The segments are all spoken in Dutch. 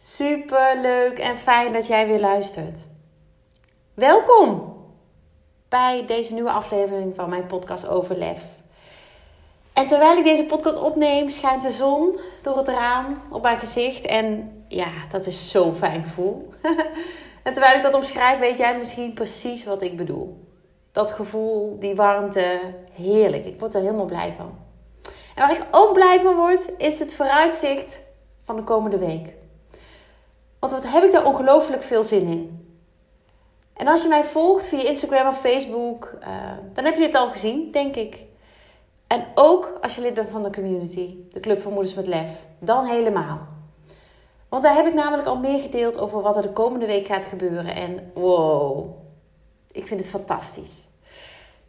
Super leuk en fijn dat jij weer luistert. Welkom bij deze nieuwe aflevering van mijn podcast over lef. En terwijl ik deze podcast opneem, schijnt de zon door het raam op mijn gezicht. En ja, dat is zo'n fijn gevoel. en terwijl ik dat omschrijf, weet jij misschien precies wat ik bedoel. Dat gevoel, die warmte, heerlijk. Ik word er helemaal blij van. En waar ik ook blij van word, is het vooruitzicht van de komende week. Want wat heb ik daar ongelooflijk veel zin in. En als je mij volgt via Instagram of Facebook, uh, dan heb je het al gezien, denk ik. En ook als je lid bent van de community, de Club van Moeders met Lef, dan helemaal. Want daar heb ik namelijk al meer gedeeld over wat er de komende week gaat gebeuren. En wow, ik vind het fantastisch.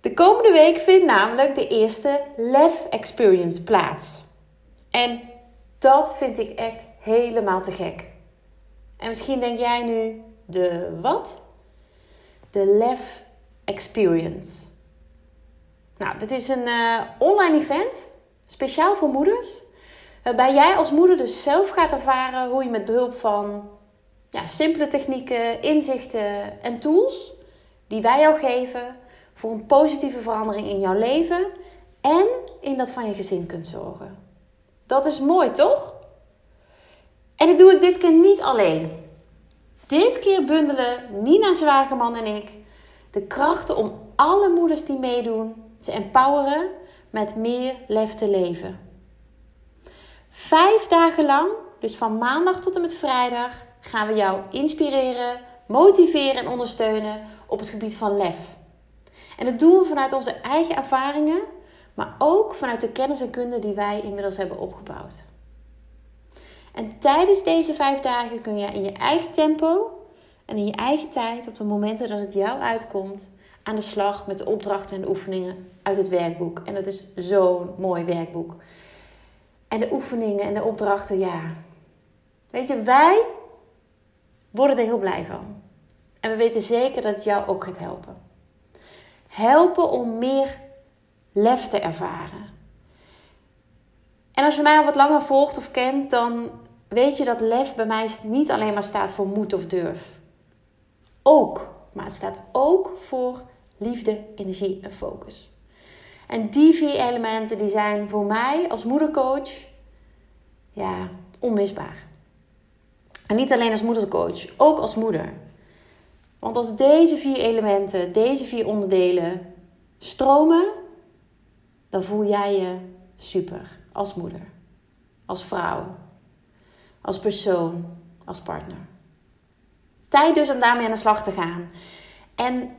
De komende week vindt namelijk de eerste Lef Experience plaats. En dat vind ik echt helemaal te gek. En misschien denk jij nu, de wat? De Lef Experience. Nou, dit is een uh, online event, speciaal voor moeders. Waarbij jij als moeder dus zelf gaat ervaren hoe je met behulp van ja, simpele technieken, inzichten en tools die wij jou geven voor een positieve verandering in jouw leven en in dat van je gezin kunt zorgen. Dat is mooi, toch? En dat doe ik dit keer niet alleen. Dit keer bundelen Nina Zwageman en ik de krachten om alle moeders die meedoen te empoweren met meer lef te leven. Vijf dagen lang, dus van maandag tot en met vrijdag, gaan we jou inspireren, motiveren en ondersteunen op het gebied van lef. En dat doen we vanuit onze eigen ervaringen, maar ook vanuit de kennis en kunde die wij inmiddels hebben opgebouwd. En tijdens deze vijf dagen kun je in je eigen tempo en in je eigen tijd, op de momenten dat het jou uitkomt, aan de slag met de opdrachten en de oefeningen uit het werkboek. En dat is zo'n mooi werkboek. En de oefeningen en de opdrachten, ja. Weet je, wij worden er heel blij van. En we weten zeker dat het jou ook gaat helpen. Helpen om meer lef te ervaren. En als je mij al wat langer volgt of kent, dan weet je dat lef bij mij niet alleen maar staat voor moed of durf. Ook, maar het staat ook voor liefde, energie en focus. En die vier elementen die zijn voor mij als moedercoach ja, onmisbaar. En niet alleen als moedercoach, ook als moeder. Want als deze vier elementen, deze vier onderdelen stromen, dan voel jij je super als moeder, als vrouw, als persoon, als partner. Tijd dus om daarmee aan de slag te gaan. En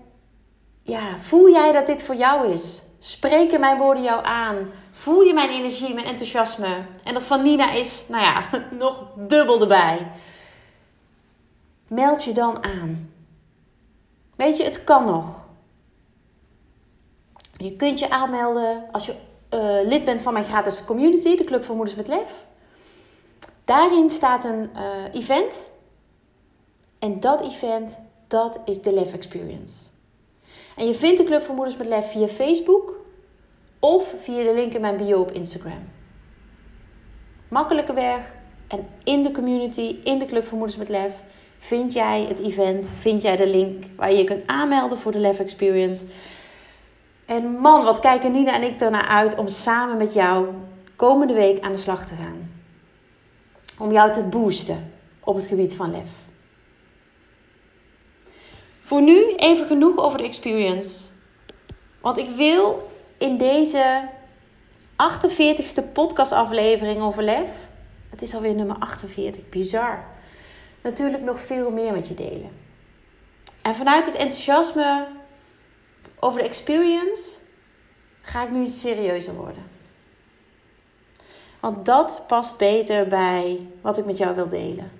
ja, voel jij dat dit voor jou is? Spreken mijn woorden jou aan? Voel je mijn energie, mijn enthousiasme? En dat van Nina is, nou ja, nog dubbel erbij. Meld je dan aan. Weet je, het kan nog. Je kunt je aanmelden als je uh, lid bent van mijn gratis community, de Club van Moeders met Lef. Daarin staat een uh, event. En dat event, dat is de Lef Experience. En je vindt de Club van Moeders met Lef via Facebook of via de link in mijn bio op Instagram. Makkelijke weg. En in de community, in de Club van Moeders met Lef, vind jij het event, vind jij de link waar je je kunt aanmelden voor de Lef Experience. En man, wat kijken Nina en ik ernaar uit om samen met jou komende week aan de slag te gaan. Om jou te boosten op het gebied van lef. Voor nu even genoeg over de experience. Want ik wil in deze 48ste podcastaflevering over lef. Het is alweer nummer 48, bizar. Natuurlijk nog veel meer met je delen. En vanuit het enthousiasme over de experience ga ik nu iets serieuzer worden. Want dat past beter bij wat ik met jou wil delen.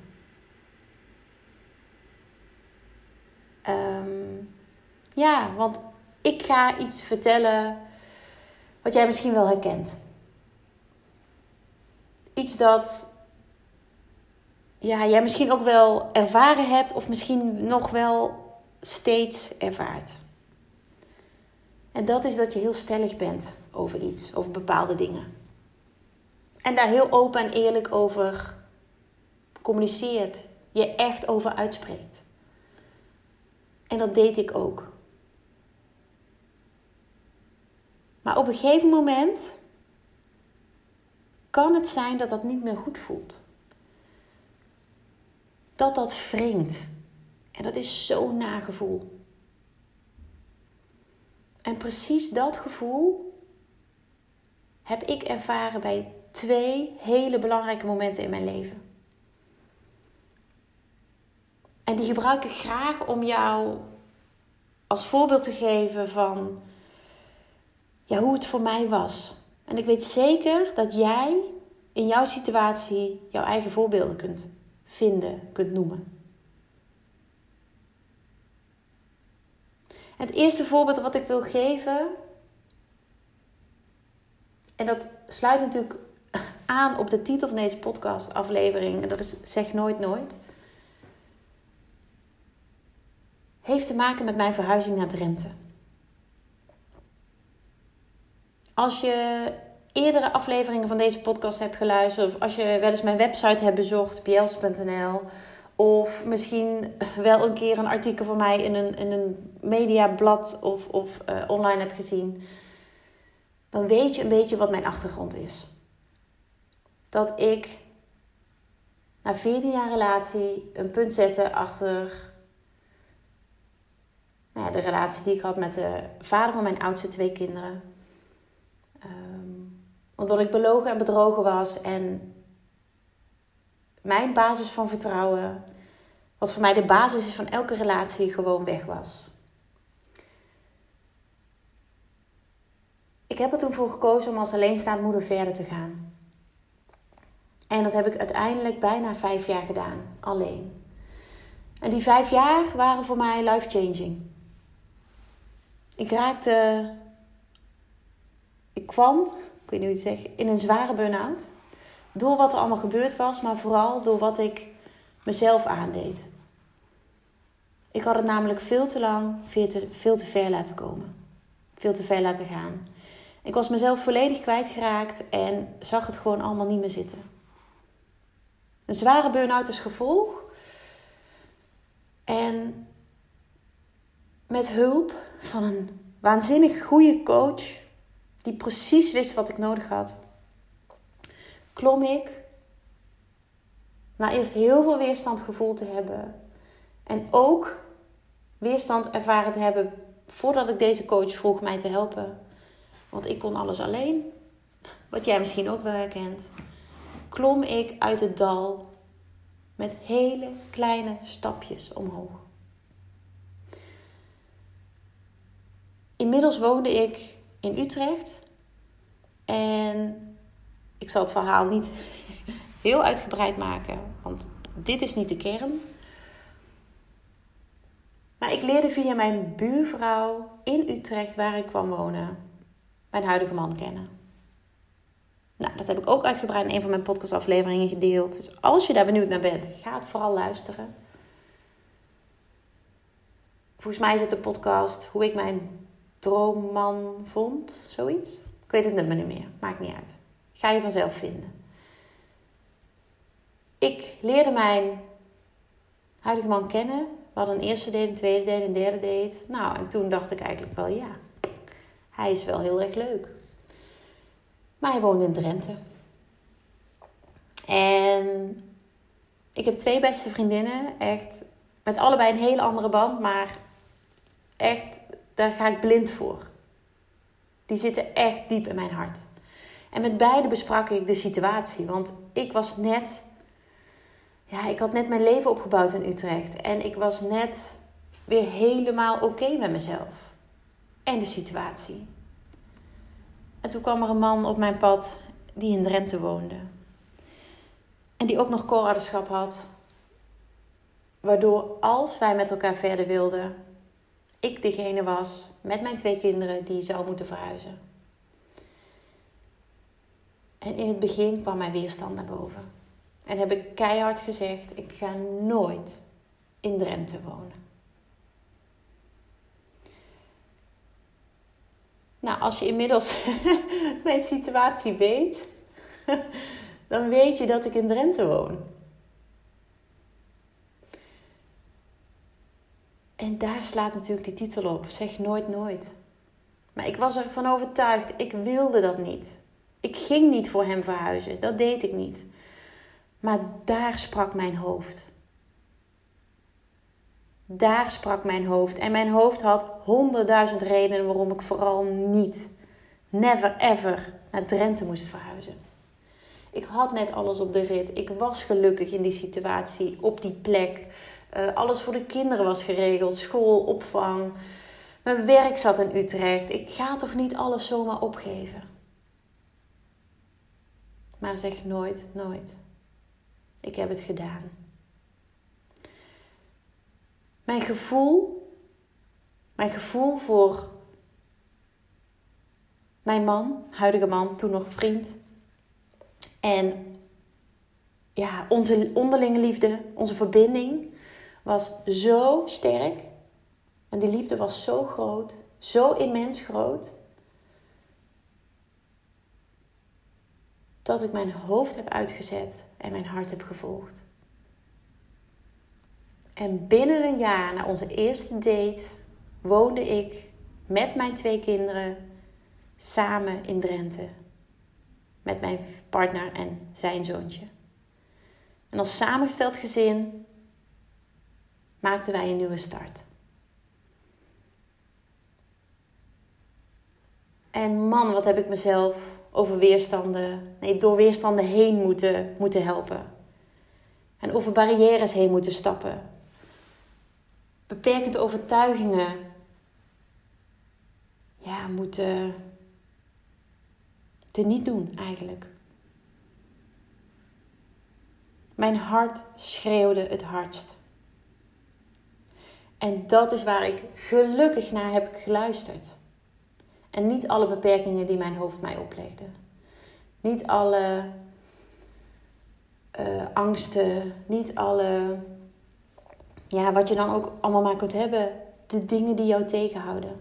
Ehm, ja, want ik ga iets vertellen wat jij misschien wel herkent. Iets dat ja, jij misschien ook wel ervaren hebt of misschien nog wel steeds ervaart. En dat is dat je heel stellig bent over iets, over bepaalde dingen. En daar heel open en eerlijk over communiceert, je echt over uitspreekt. En dat deed ik ook. Maar op een gegeven moment kan het zijn dat dat niet meer goed voelt. Dat dat wringt. En dat is zo'n nagevoel. En precies dat gevoel heb ik ervaren bij twee hele belangrijke momenten in mijn leven. En die gebruik ik graag om jou als voorbeeld te geven van ja, hoe het voor mij was. En ik weet zeker dat jij in jouw situatie jouw eigen voorbeelden kunt vinden, kunt noemen. Het eerste voorbeeld wat ik wil geven, en dat sluit natuurlijk aan op de titel van deze podcast aflevering, en dat is Zeg Nooit Nooit, heeft te maken met mijn verhuizing naar Drenthe. Als je eerdere afleveringen van deze podcast hebt geluisterd, of als je wel eens mijn website hebt bezocht, bjels.nl, of misschien wel een keer een artikel van mij in een, in een mediablad of, of uh, online hebt gezien, dan weet je een beetje wat mijn achtergrond is. Dat ik na 14 jaar relatie een punt zette achter nou de relatie die ik had met de vader van mijn oudste twee kinderen. Um, omdat ik belogen en bedrogen was en mijn basis van vertrouwen, wat voor mij de basis is van elke relatie, gewoon weg was. Ik heb er toen voor gekozen om als alleenstaand moeder verder te gaan. En dat heb ik uiteindelijk bijna vijf jaar gedaan, alleen. En die vijf jaar waren voor mij life-changing. Ik raakte. Ik kwam, ik weet niet hoe je het zegt, in een zware burn-out. Door wat er allemaal gebeurd was, maar vooral door wat ik mezelf aandeed. Ik had het namelijk veel te lang, veel te, veel te ver laten komen. Veel te ver laten gaan. Ik was mezelf volledig kwijtgeraakt en zag het gewoon allemaal niet meer zitten. Een zware burn-out is gevolg. En met hulp van een waanzinnig goede coach, die precies wist wat ik nodig had, klom ik, na eerst heel veel weerstand gevoeld te hebben en ook weerstand ervaren te hebben voordat ik deze coach vroeg mij te helpen, want ik kon alles alleen, wat jij misschien ook wel herkent, klom ik uit het dal met hele kleine stapjes omhoog. Inmiddels woonde ik in Utrecht. En ik zal het verhaal niet heel uitgebreid maken, want dit is niet de kern. Maar ik leerde via mijn buurvrouw in Utrecht, waar ik kwam wonen, mijn huidige man kennen. Nou, dat heb ik ook uitgebreid in een van mijn podcastafleveringen gedeeld. Dus als je daar benieuwd naar bent, ga het vooral luisteren. Volgens mij het de podcast hoe ik mijn droomman vond, zoiets. Ik weet het nummer niet meer, maakt niet uit. Ga je vanzelf vinden. Ik leerde mijn huidige man kennen. We hadden een eerste date, een tweede date, een derde date. Nou, en toen dacht ik eigenlijk wel, ja, hij is wel heel erg leuk. Maar hij woonde in Drenthe. En ik heb twee beste vriendinnen, echt met allebei een hele andere band, maar echt daar ga ik blind voor. Die zitten echt diep in mijn hart. En met beide besprak ik de situatie. Want ik was net. Ja, ik had net mijn leven opgebouwd in Utrecht. En ik was net weer helemaal oké met mezelf. En de situatie. En toen kwam er een man op mijn pad die in Drenthe woonde. En die ook nog co had. Waardoor als wij met elkaar verder wilden, ik degene was met mijn twee kinderen die zou moeten verhuizen. En in het begin kwam mijn weerstand naar boven. En heb ik keihard gezegd: ik ga nooit in Drenthe wonen. Nou, als je inmiddels mijn situatie weet, dan weet je dat ik in Drenthe woon. En daar slaat natuurlijk die titel op. Zeg nooit nooit. Maar ik was ervan overtuigd, ik wilde dat niet. Ik ging niet voor hem verhuizen, dat deed ik niet. Maar daar sprak mijn hoofd. Daar sprak mijn hoofd. En mijn hoofd had honderdduizend redenen waarom ik vooral niet, never ever, naar Drenthe moest verhuizen. Ik had net alles op de rit. Ik was gelukkig in die situatie, op die plek. Uh, alles voor de kinderen was geregeld. School, opvang. Mijn werk zat in Utrecht. Ik ga toch niet alles zomaar opgeven. Maar zeg nooit, nooit. Ik heb het gedaan. Mijn gevoel, mijn gevoel voor mijn man, huidige man, toen nog vriend. En ja, onze onderlinge liefde, onze verbinding was zo sterk. En die liefde was zo groot, zo immens groot. Dat ik mijn hoofd heb uitgezet en mijn hart heb gevolgd. En binnen een jaar na onze eerste date woonde ik met mijn twee kinderen samen in Drenthe. Met mijn partner en zijn zoontje. En als samengesteld gezin maakten wij een nieuwe start. En man, wat heb ik mezelf over weerstanden, nee, door weerstanden heen moeten, moeten helpen. En over barrières heen moeten stappen. Beperkende overtuigingen. Ja, moeten te niet doen eigenlijk. Mijn hart schreeuwde het hardst. En dat is waar ik gelukkig naar heb geluisterd. En niet alle beperkingen die mijn hoofd mij oplegde. Niet alle uh, angsten, niet alle, ja, wat je dan ook allemaal maar kunt hebben, de dingen die jou tegenhouden.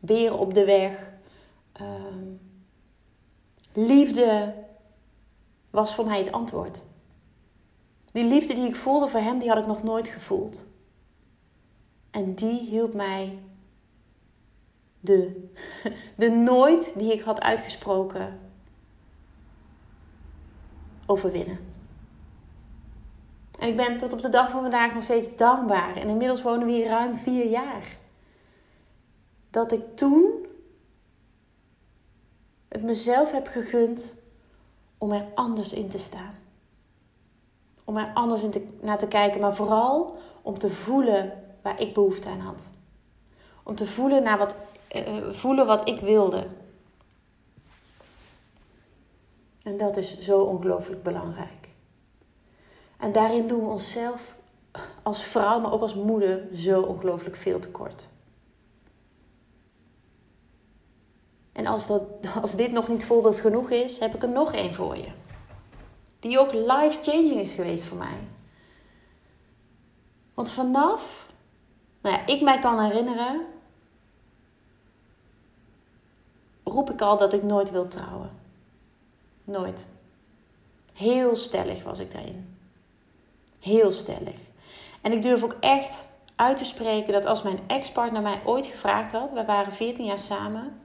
Beren op de weg. Uh, liefde was voor mij het antwoord. Die liefde die ik voelde voor hem, die had ik nog nooit gevoeld. En die hielp mij de, de nooit die ik had uitgesproken overwinnen. En ik ben tot op de dag van vandaag nog steeds dankbaar. En inmiddels wonen we hier ruim vier jaar. Dat ik toen het mezelf heb gegund om er anders in te staan. Om er anders in te, naar te kijken, maar vooral om te voelen waar ik behoefte aan had. Om te voelen naar wat voelen wat ik wilde. En dat is zo ongelooflijk belangrijk. En daarin doen we onszelf als vrouw, maar ook als moeder, zo ongelooflijk veel tekort. En als, dat, als dit nog niet voorbeeld genoeg is, heb ik er nog één voor je. Die ook life-changing is geweest voor mij. Want vanaf, nou ja, ik mij kan herinneren, roep ik al dat ik nooit wil trouwen. Nooit. Heel stellig was ik daarin. Heel stellig. En ik durf ook echt uit te spreken dat als mijn ex-partner mij ooit gevraagd had, we waren 14 jaar samen,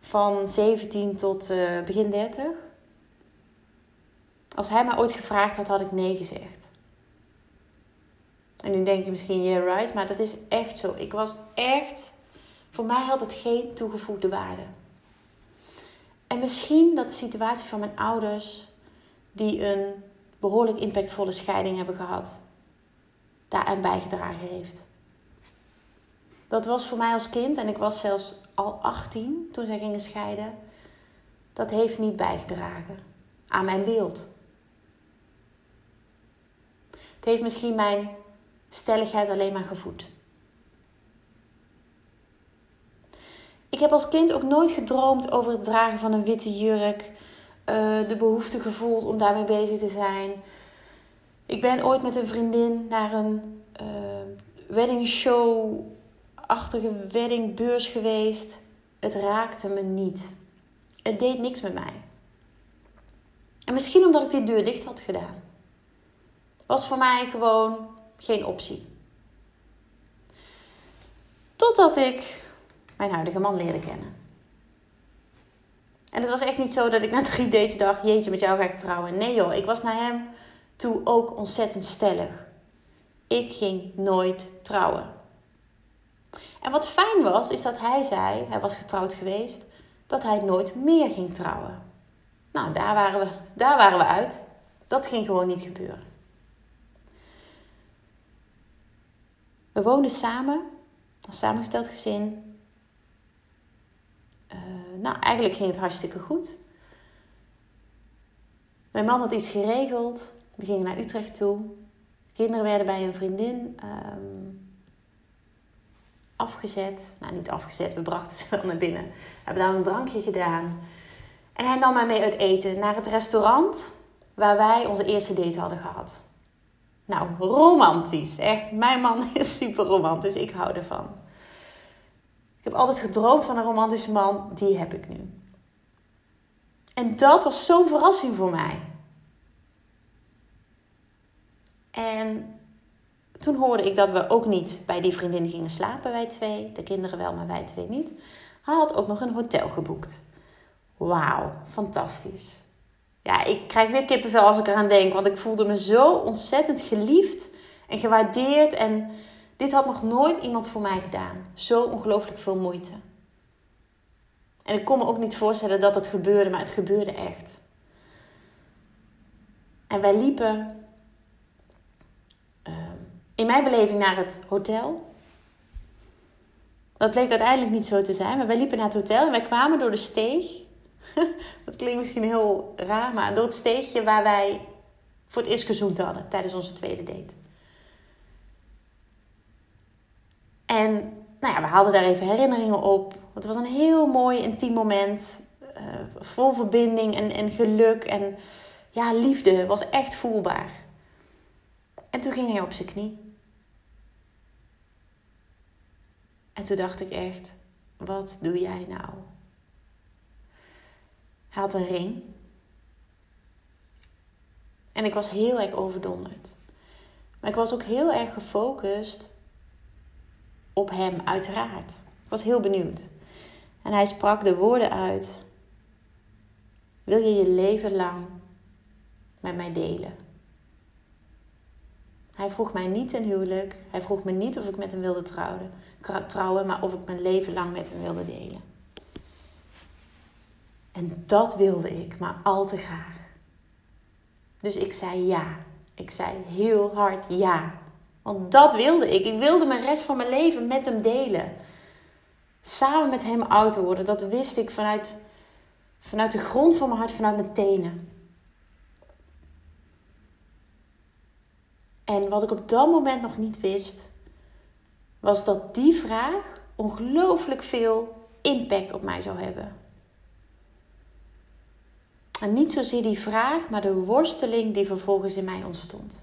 van 17 tot uh, begin 30. Als hij mij ooit gevraagd had, had ik nee gezegd. En nu denk je misschien, yeah right, maar dat is echt zo. Ik was echt voor mij had het geen toegevoegde waarde. En misschien dat de situatie van mijn ouders, die een behoorlijk impactvolle scheiding hebben gehad, daaraan bijgedragen heeft. Dat was voor mij als kind, en ik was zelfs al 18 toen zij gingen scheiden, dat heeft niet bijgedragen aan mijn beeld. Het heeft misschien mijn stelligheid alleen maar gevoed. Ik heb als kind ook nooit gedroomd over het dragen van een witte jurk. Uh, de behoefte gevoeld om daarmee bezig te zijn. Ik ben ooit met een vriendin naar een uh, wedding show-achtige weddingbeurs geweest. Het raakte me niet. Het deed niks met mij. En misschien omdat ik die deur dicht had gedaan. Was voor mij gewoon geen optie. Totdat ik mijn huidige man leerde kennen. En het was echt niet zo dat ik na drie dates dacht: Jeetje, met jou ga ik trouwen. Nee joh, ik was naar hem toe ook ontzettend stellig. Ik ging nooit trouwen. En wat fijn was, is dat hij zei, hij was getrouwd geweest, dat hij nooit meer ging trouwen. Nou, daar waren we, daar waren we uit. Dat ging gewoon niet gebeuren. We woonden samen, een samengesteld gezin. Uh, nou, eigenlijk ging het hartstikke goed. Mijn man had iets geregeld. We gingen naar Utrecht toe. De kinderen werden bij een vriendin um, afgezet. Nou, niet afgezet, we brachten ze wel naar binnen. We hebben daar een drankje gedaan. En hij nam mij mee uit eten naar het restaurant waar wij onze eerste date hadden gehad. Nou, romantisch. Echt, mijn man is super romantisch. Ik hou ervan. Ik heb altijd gedroomd van een romantische man. Die heb ik nu. En dat was zo'n verrassing voor mij. En toen hoorde ik dat we ook niet bij die vriendin gingen slapen, wij twee. De kinderen wel, maar wij twee niet. Hij had ook nog een hotel geboekt. Wauw, fantastisch. Ja, ik krijg weer kippenvel als ik eraan denk, want ik voelde me zo ontzettend geliefd en gewaardeerd. En dit had nog nooit iemand voor mij gedaan. Zo ongelooflijk veel moeite. En ik kon me ook niet voorstellen dat het gebeurde, maar het gebeurde echt. En wij liepen ehm, in mijn beleving naar het hotel. Dat bleek uiteindelijk niet zo te zijn, maar wij liepen naar het hotel en wij kwamen door de steeg dat klinkt misschien heel raar, maar door het steegje waar wij voor het eerst gezoend hadden tijdens onze tweede date. En nou ja, we haalden daar even herinneringen op. Het was een heel mooi intiem moment. Uh, vol verbinding en, en geluk. En ja, liefde was echt voelbaar. En toen ging hij op zijn knie. En toen dacht ik echt: wat doe jij nou? Hij had een ring. En ik was heel erg overdonderd. Maar ik was ook heel erg gefocust op hem, uiteraard. Ik was heel benieuwd. En hij sprak de woorden uit: Wil je je leven lang met mij delen? Hij vroeg mij niet ten huwelijk. Hij vroeg me niet of ik met hem wilde trouwen, trouwen maar of ik mijn leven lang met hem wilde delen. En dat wilde ik, maar al te graag. Dus ik zei ja. Ik zei heel hard ja. Want dat wilde ik. Ik wilde mijn rest van mijn leven met hem delen. Samen met hem oud worden. Dat wist ik vanuit, vanuit de grond van mijn hart, vanuit mijn tenen. En wat ik op dat moment nog niet wist, was dat die vraag ongelooflijk veel impact op mij zou hebben. En niet zozeer die vraag, maar de worsteling die vervolgens in mij ontstond.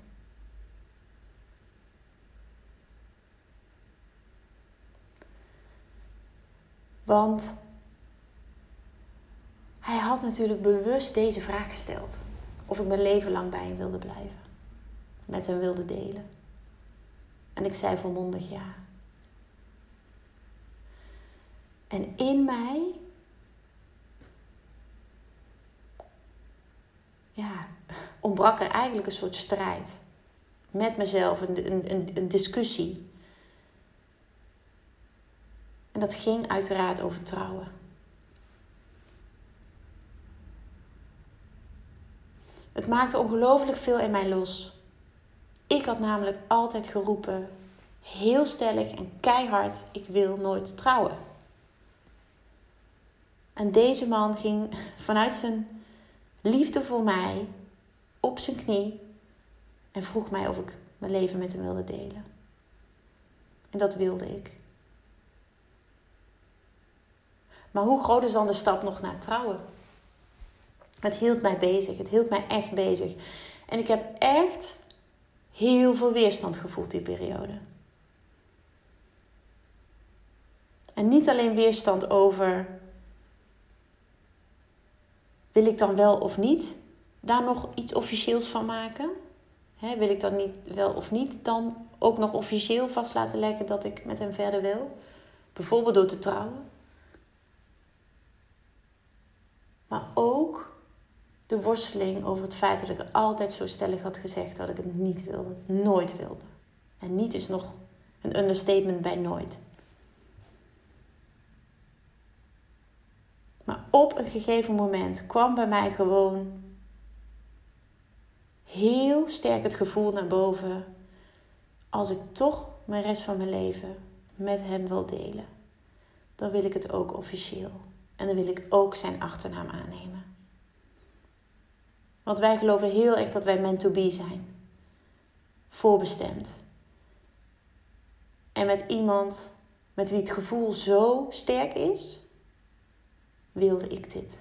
Want hij had natuurlijk bewust deze vraag gesteld. Of ik mijn leven lang bij hem wilde blijven. Met hem wilde delen. En ik zei volmondig ja. En in mij ja, ontbrak er eigenlijk een soort strijd. Met mezelf, een, een, een discussie. En dat ging uiteraard over trouwen. Het maakte ongelooflijk veel in mij los. Ik had namelijk altijd geroepen, heel stellig en keihard: ik wil nooit trouwen. En deze man ging vanuit zijn liefde voor mij op zijn knie en vroeg mij of ik mijn leven met hem wilde delen. En dat wilde ik. Maar hoe groot is dan de stap nog naar trouwen? Het hield mij bezig. Het hield mij echt bezig. En ik heb echt heel veel weerstand gevoeld die periode. En niet alleen weerstand over wil ik dan wel of niet daar nog iets officieels van maken? wil ik dan niet wel of niet dan ook nog officieel vast laten leggen dat ik met hem verder wil? Bijvoorbeeld door te trouwen. Maar ook de worsteling over het feit dat ik altijd zo stellig had gezegd dat ik het niet wilde. Nooit wilde. En niet is nog een understatement bij nooit. Maar op een gegeven moment kwam bij mij gewoon heel sterk het gevoel naar boven. Als ik toch mijn rest van mijn leven met hem wil delen, dan wil ik het ook officieel. En dan wil ik ook zijn achternaam aannemen. Want wij geloven heel erg dat wij meant to be zijn. Voorbestemd. En met iemand met wie het gevoel zo sterk is, wilde ik dit.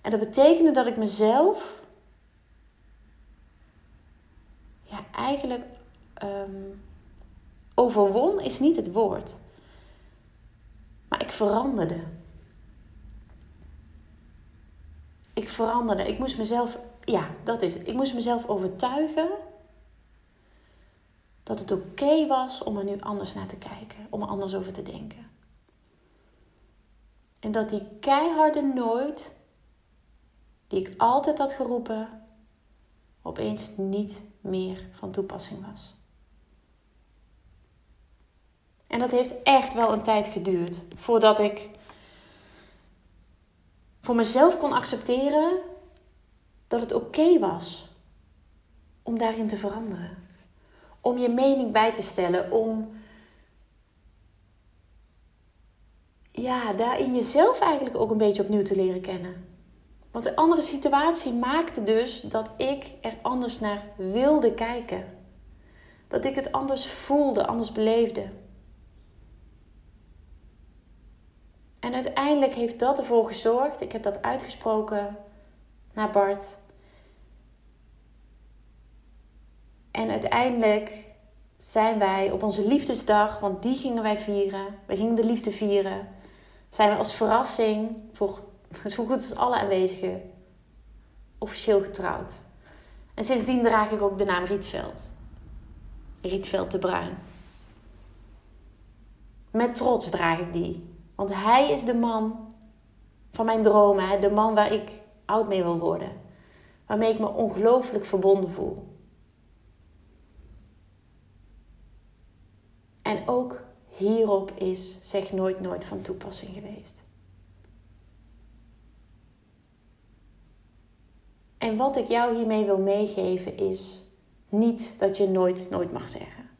En dat betekende dat ik mezelf ja, eigenlijk um, overwon is niet het woord. Maar ik veranderde. Ik veranderde. Ik moest mezelf, ja, dat is het. Ik moest mezelf overtuigen dat het oké was om er nu anders naar te kijken, om er anders over te denken. En dat die keiharde nooit, die ik altijd had geroepen, opeens niet meer van toepassing was. En dat heeft echt wel een tijd geduurd voordat ik voor mezelf kon accepteren dat het oké was om daarin te veranderen. Om je mening bij te stellen, om ja, daarin jezelf eigenlijk ook een beetje opnieuw te leren kennen. Want de andere situatie maakte dus dat ik er anders naar wilde kijken. Dat ik het anders voelde, anders beleefde. En uiteindelijk heeft dat ervoor gezorgd, ik heb dat uitgesproken naar Bart. En uiteindelijk zijn wij op onze liefdesdag, want die gingen wij vieren. We gingen de liefde vieren zijn we als verrassing voor zo goed als alle aanwezigen officieel getrouwd. En sindsdien draag ik ook de naam Rietveld. Rietveld de Bruin. Met trots draag ik die. Want hij is de man van mijn dromen. De man waar ik oud mee wil worden. Waarmee ik me ongelooflijk verbonden voel. En ook hierop is zeg nooit nooit van toepassing geweest. En wat ik jou hiermee wil meegeven is niet dat je nooit nooit mag zeggen.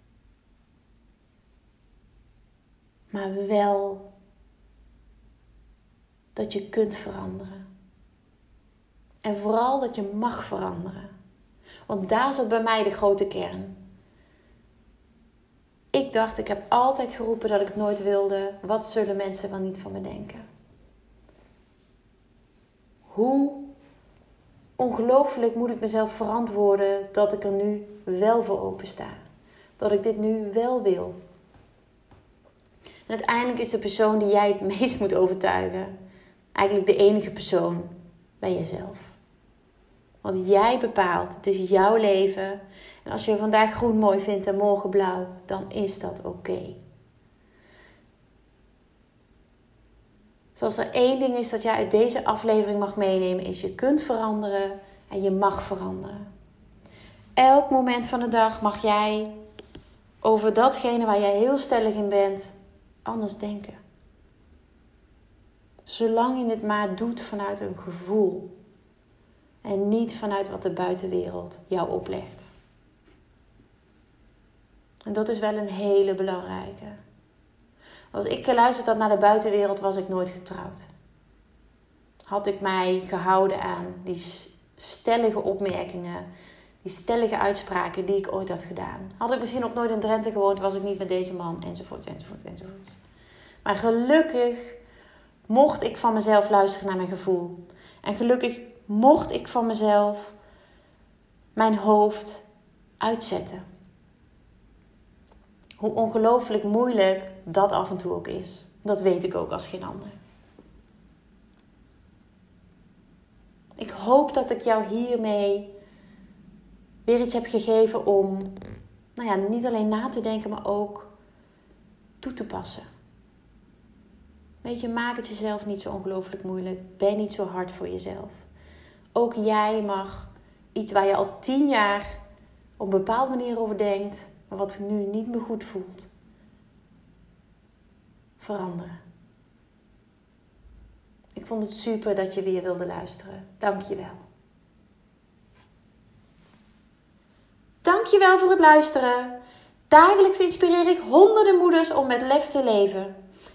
Maar wel dat je kunt veranderen. En vooral dat je mag veranderen. Want daar zit bij mij de grote kern. Ik dacht, ik heb altijd geroepen dat ik het nooit wilde. Wat zullen mensen wel niet van me denken? Hoe ongelooflijk moet ik mezelf verantwoorden dat ik er nu wel voor open sta. Dat ik dit nu wel wil. En uiteindelijk is de persoon die jij het meest moet overtuigen, eigenlijk de enige persoon bij jezelf. Want jij bepaalt, het is jouw leven. En als je vandaag groen mooi vindt en morgen blauw, dan is dat oké. Zoals er één ding is dat jij uit deze aflevering mag meenemen, is je kunt veranderen en je mag veranderen. Elk moment van de dag mag jij over datgene waar jij heel stellig in bent, anders denken. Zolang je het maar doet vanuit een gevoel. En niet vanuit wat de buitenwereld jou oplegt. En dat is wel een hele belangrijke. Als ik geluisterd had naar de buitenwereld, was ik nooit getrouwd. Had ik mij gehouden aan die stellige opmerkingen, die stellige uitspraken die ik ooit had gedaan. Had ik misschien nog nooit in Drenthe gewoond, was ik niet met deze man, enzovoort, enzovoort, enzovoort. Maar gelukkig mocht ik van mezelf luisteren naar mijn gevoel. En gelukkig mocht ik van mezelf mijn hoofd uitzetten. Hoe ongelooflijk moeilijk dat af en toe ook is. Dat weet ik ook als geen ander. Ik hoop dat ik jou hiermee weer iets heb gegeven om, nou ja, niet alleen na te denken, maar ook toe te passen. Weet je, maak het jezelf niet zo ongelooflijk moeilijk. Ben niet zo hard voor jezelf. Ook jij mag iets waar je al tien jaar op een bepaalde manier over denkt, maar wat nu niet meer goed voelt, veranderen. Ik vond het super dat je weer wilde luisteren. Dank je wel. Dank je wel voor het luisteren. Dagelijks inspireer ik honderden moeders om met lef te leven.